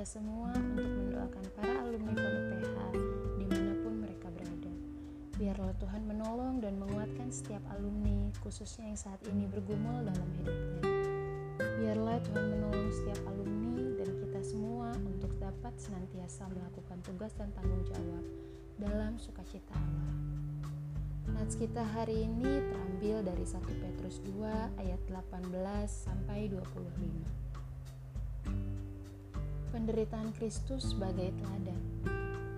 setia semua untuk mendoakan para alumni FON UPH di mana pun mereka berada. Biarlah Tuhan menolong dan menguatkan setiap alumni, khususnya yang saat ini bergumul dalam hidupnya. Biarlah Tuhan menolong setiap alumni dan kita semua untuk dapat senantiasa melakukan tugas dan tanggung jawab dalam sukacita Allah. Nats kita hari ini terambil dari 1 Petrus 2 ayat 18 sampai 25. Penderitaan Kristus sebagai teladan.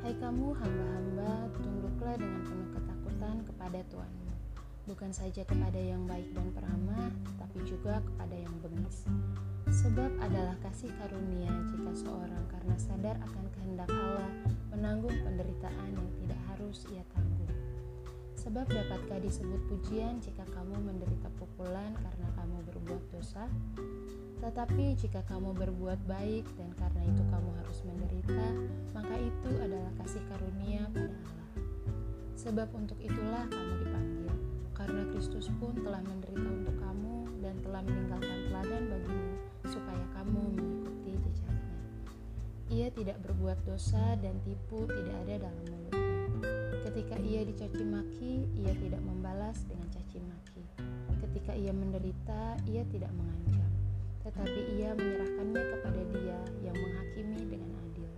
Hai kamu hamba-hamba, tunduklah dengan penuh ketakutan kepada Tuhanmu. Bukan saja kepada yang baik dan peramah, tetapi juga kepada yang bengis. Sebab adalah kasih karunia jika seorang karena sadar akan kehendak Allah menanggung penderitaan yang tidak harus ia tanggung Sebab dapatkah disebut pujian jika kamu menderita pukulan karena kamu berbuat dosa? Tetapi jika kamu berbuat baik dan karena itu kamu harus menderita, maka itu adalah kasih karunia pada Allah. Sebab untuk itulah kamu dipanggil, karena Kristus pun telah menderita untuk kamu dan telah meninggalkan teladan bagimu, supaya kamu mengikuti jejaknya. Ia tidak berbuat dosa dan tipu tidak ada dalam mulutnya Ketika ia dicaci maki, ia tidak membalas dengan caci maki. Ketika ia menderita, ia tidak mengancam, tetapi ia menyerahkannya kepada Dia yang menghakimi dengan adil.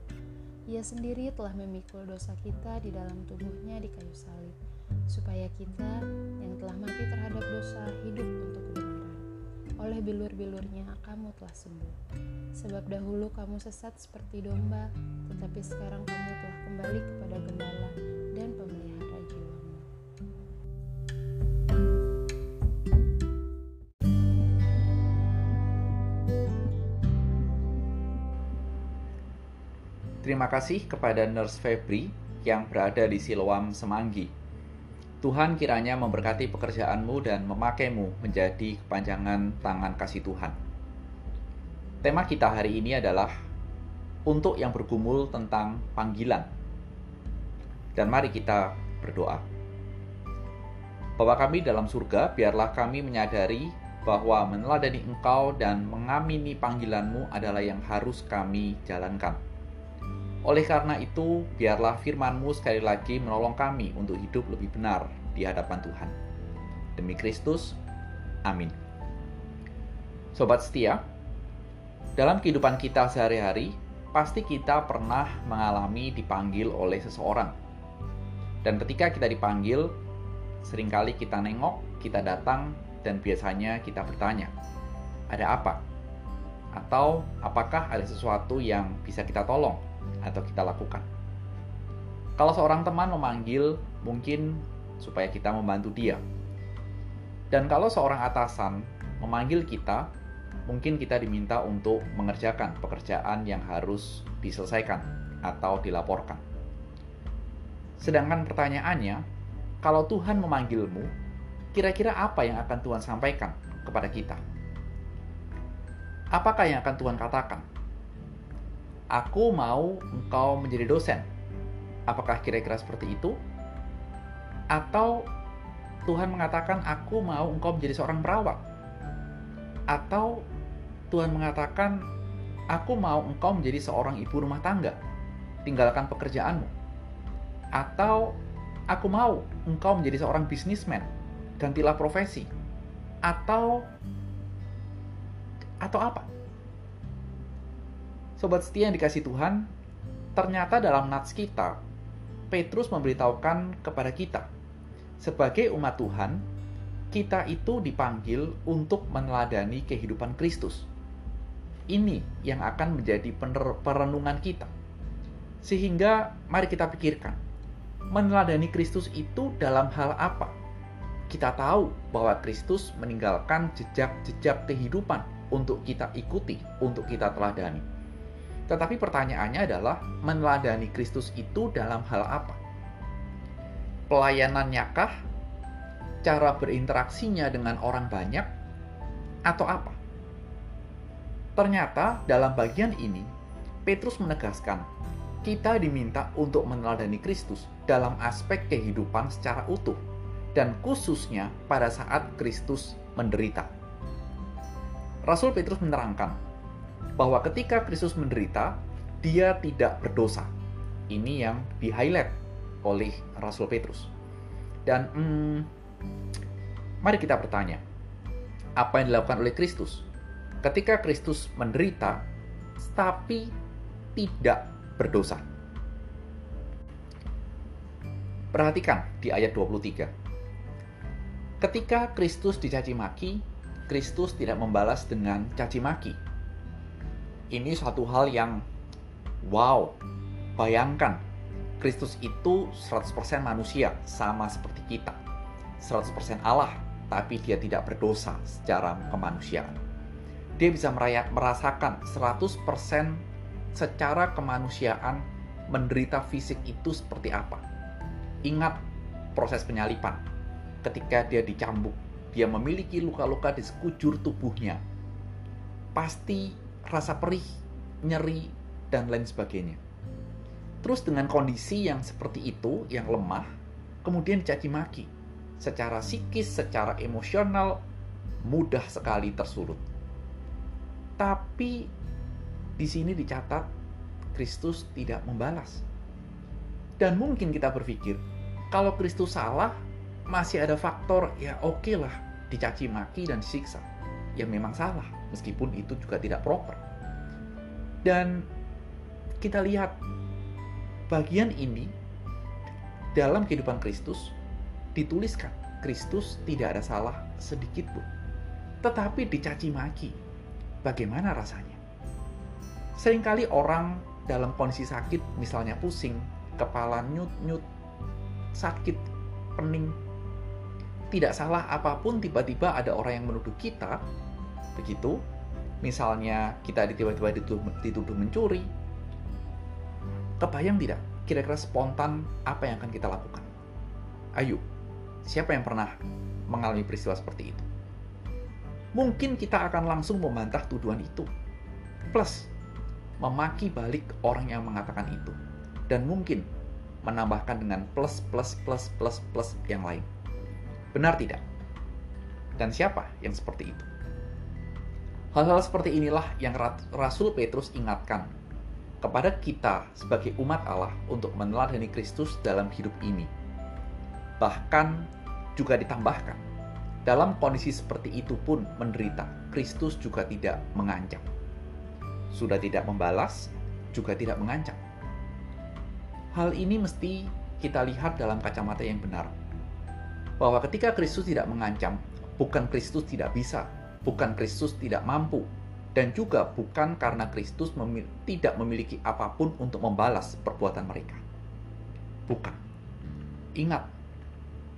Ia sendiri telah memikul dosa kita di dalam tubuhnya di kayu salib, supaya kita yang telah mati terhadap dosa hidup untuk kebenaran. Oleh bilur-bilurnya kamu telah sembuh. Sebab dahulu kamu sesat seperti domba, tetapi sekarang kamu telah kembali kepada gembala dan pemelihara jiwamu. Terima kasih kepada Nurse Febri yang berada di Siloam Semanggi. Tuhan kiranya memberkati pekerjaanmu dan memakaimu menjadi kepanjangan tangan kasih Tuhan. Tema kita hari ini adalah untuk yang bergumul tentang panggilan dan mari kita berdoa. Bapa kami dalam surga, biarlah kami menyadari bahwa meneladani Engkau dan mengamini panggilanmu adalah yang harus kami jalankan. Oleh karena itu, biarlah firman-Mu sekali lagi menolong kami untuk hidup lebih benar di hadapan Tuhan. Demi Kristus, amin. Sobat setia, dalam kehidupan kita sehari-hari, pasti kita pernah mengalami dipanggil oleh seseorang dan ketika kita dipanggil, sering kali kita nengok, kita datang, dan biasanya kita bertanya, ada apa? Atau apakah ada sesuatu yang bisa kita tolong atau kita lakukan? Kalau seorang teman memanggil, mungkin supaya kita membantu dia. Dan kalau seorang atasan memanggil kita, mungkin kita diminta untuk mengerjakan pekerjaan yang harus diselesaikan atau dilaporkan. Sedangkan pertanyaannya, kalau Tuhan memanggilmu, kira-kira apa yang akan Tuhan sampaikan kepada kita? Apakah yang akan Tuhan katakan? Aku mau engkau menjadi dosen. Apakah kira-kira seperti itu? Atau Tuhan mengatakan, "Aku mau engkau menjadi seorang perawat." Atau Tuhan mengatakan, "Aku mau engkau menjadi seorang ibu rumah tangga." Tinggalkan pekerjaanmu atau aku mau engkau menjadi seorang bisnismen, gantilah profesi. Atau atau apa? Sobat setia yang dikasih Tuhan, ternyata dalam nats kita, Petrus memberitahukan kepada kita, sebagai umat Tuhan, kita itu dipanggil untuk meneladani kehidupan Kristus. Ini yang akan menjadi perenungan kita. Sehingga mari kita pikirkan, meneladani Kristus itu dalam hal apa? Kita tahu bahwa Kristus meninggalkan jejak-jejak kehidupan untuk kita ikuti, untuk kita teladani. Tetapi pertanyaannya adalah, meneladani Kristus itu dalam hal apa? Pelayanannya kah? Cara berinteraksinya dengan orang banyak? Atau apa? Ternyata dalam bagian ini, Petrus menegaskan kita diminta untuk meneladani Kristus dalam aspek kehidupan secara utuh, dan khususnya pada saat Kristus menderita. Rasul Petrus menerangkan bahwa ketika Kristus menderita, dia tidak berdosa. Ini yang di-highlight oleh Rasul Petrus. Dan hmm, mari kita bertanya, apa yang dilakukan oleh Kristus? Ketika Kristus menderita, tapi tidak berdosa. Perhatikan di ayat 23. Ketika Kristus dicaci maki, Kristus tidak membalas dengan caci maki. Ini suatu hal yang wow. Bayangkan, Kristus itu 100% manusia, sama seperti kita. 100% Allah, tapi dia tidak berdosa secara kemanusiaan. Dia bisa merayak, merasakan 100% secara kemanusiaan menderita fisik itu seperti apa. Ingat proses penyalipan. Ketika dia dicambuk, dia memiliki luka-luka di sekujur tubuhnya. Pasti rasa perih, nyeri, dan lain sebagainya. Terus dengan kondisi yang seperti itu, yang lemah, kemudian dicaci maki. Secara psikis, secara emosional, mudah sekali tersulut. Tapi di sini dicatat Kristus tidak membalas. Dan mungkin kita berpikir, kalau Kristus salah, masih ada faktor ya oke okay lah dicaci maki dan disiksa. Ya memang salah, meskipun itu juga tidak proper. Dan kita lihat bagian ini dalam kehidupan Kristus dituliskan Kristus tidak ada salah sedikit pun. Tetapi dicaci maki. Bagaimana rasanya? Seringkali orang dalam kondisi sakit, misalnya pusing, kepala nyut-nyut, sakit, pening, tidak salah apa pun tiba-tiba ada orang yang menuduh kita, begitu, misalnya kita tiba-tiba dituduh, dituduh mencuri, kebayang tidak kira-kira spontan apa yang akan kita lakukan? Ayo, siapa yang pernah mengalami peristiwa seperti itu? Mungkin kita akan langsung membantah tuduhan itu. Plus, memaki balik orang yang mengatakan itu. Dan mungkin menambahkan dengan plus, plus, plus, plus, plus yang lain. Benar tidak? Dan siapa yang seperti itu? Hal-hal seperti inilah yang Rasul Petrus ingatkan kepada kita sebagai umat Allah untuk meneladani Kristus dalam hidup ini. Bahkan juga ditambahkan, dalam kondisi seperti itu pun menderita, Kristus juga tidak mengancam. Sudah tidak membalas, juga tidak mengancam. Hal ini mesti kita lihat dalam kacamata yang benar, bahwa ketika Kristus tidak mengancam, bukan Kristus tidak bisa, bukan Kristus tidak mampu, dan juga bukan karena Kristus memil tidak memiliki apa pun untuk membalas perbuatan mereka. Bukan. Ingat,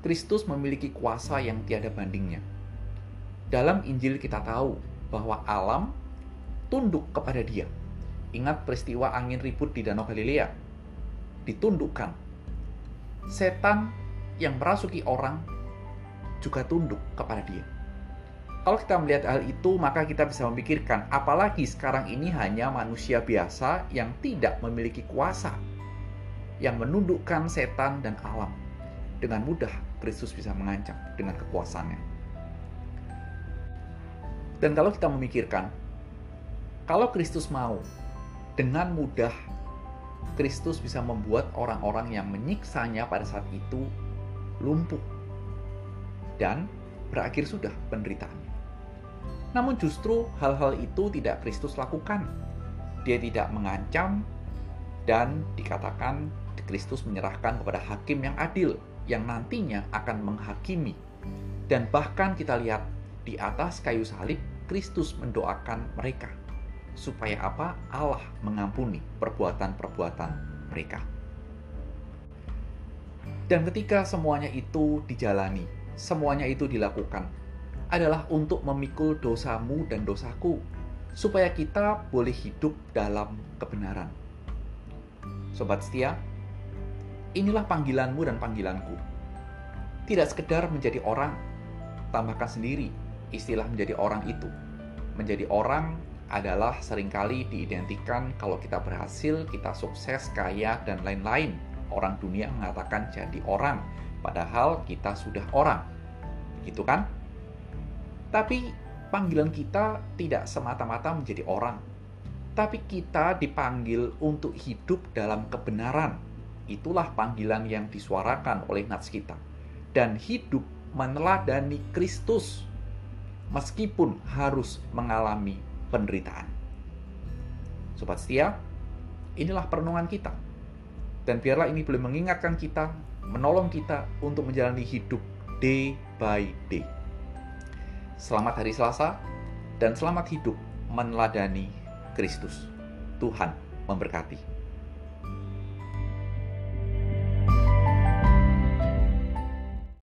Kristus memiliki kuasa yang tiada bandingnya. Dalam Injil kita tahu bahwa alam tunduk kepada dia. Ingat peristiwa angin ribut di Danau Galilea. Ditundukkan. Setan yang merasuki orang juga tunduk kepada dia. Kalau kita melihat hal itu, maka kita bisa memikirkan, apalagi sekarang ini hanya manusia biasa yang tidak memiliki kuasa, yang menundukkan setan dan alam. Dengan mudah, Kristus bisa mengancam dengan kekuasaannya. Dan kalau kita memikirkan, kalau Kristus mau, dengan mudah Kristus bisa membuat orang-orang yang menyiksanya pada saat itu lumpuh dan berakhir sudah penderitaannya. Namun justru hal-hal itu tidak Kristus lakukan. Dia tidak mengancam dan dikatakan Kristus menyerahkan kepada hakim yang adil yang nantinya akan menghakimi. Dan bahkan kita lihat di atas kayu salib Kristus mendoakan mereka supaya apa? Allah mengampuni perbuatan-perbuatan mereka. Dan ketika semuanya itu dijalani, semuanya itu dilakukan, adalah untuk memikul dosamu dan dosaku, supaya kita boleh hidup dalam kebenaran. Sobat setia, inilah panggilanmu dan panggilanku. Tidak sekedar menjadi orang, tambahkan sendiri istilah menjadi orang itu. Menjadi orang adalah sering kali diidentikan kalau kita berhasil, kita sukses, kaya, dan lain-lain orang dunia mengatakan jadi orang, padahal kita sudah orang. Gitu kan? Tapi panggilan kita tidak semata-mata menjadi orang, tapi kita dipanggil untuk hidup dalam kebenaran. Itulah panggilan yang disuarakan oleh nats kita. Dan hidup meneladani Kristus meskipun harus mengalami penderitaan. Sobat setia, inilah perenungan kita. Dan biarlah ini boleh mengingatkan kita, menolong kita untuk menjalani hidup day by day. Selamat hari Selasa dan selamat hidup meneladani Kristus. Tuhan memberkati.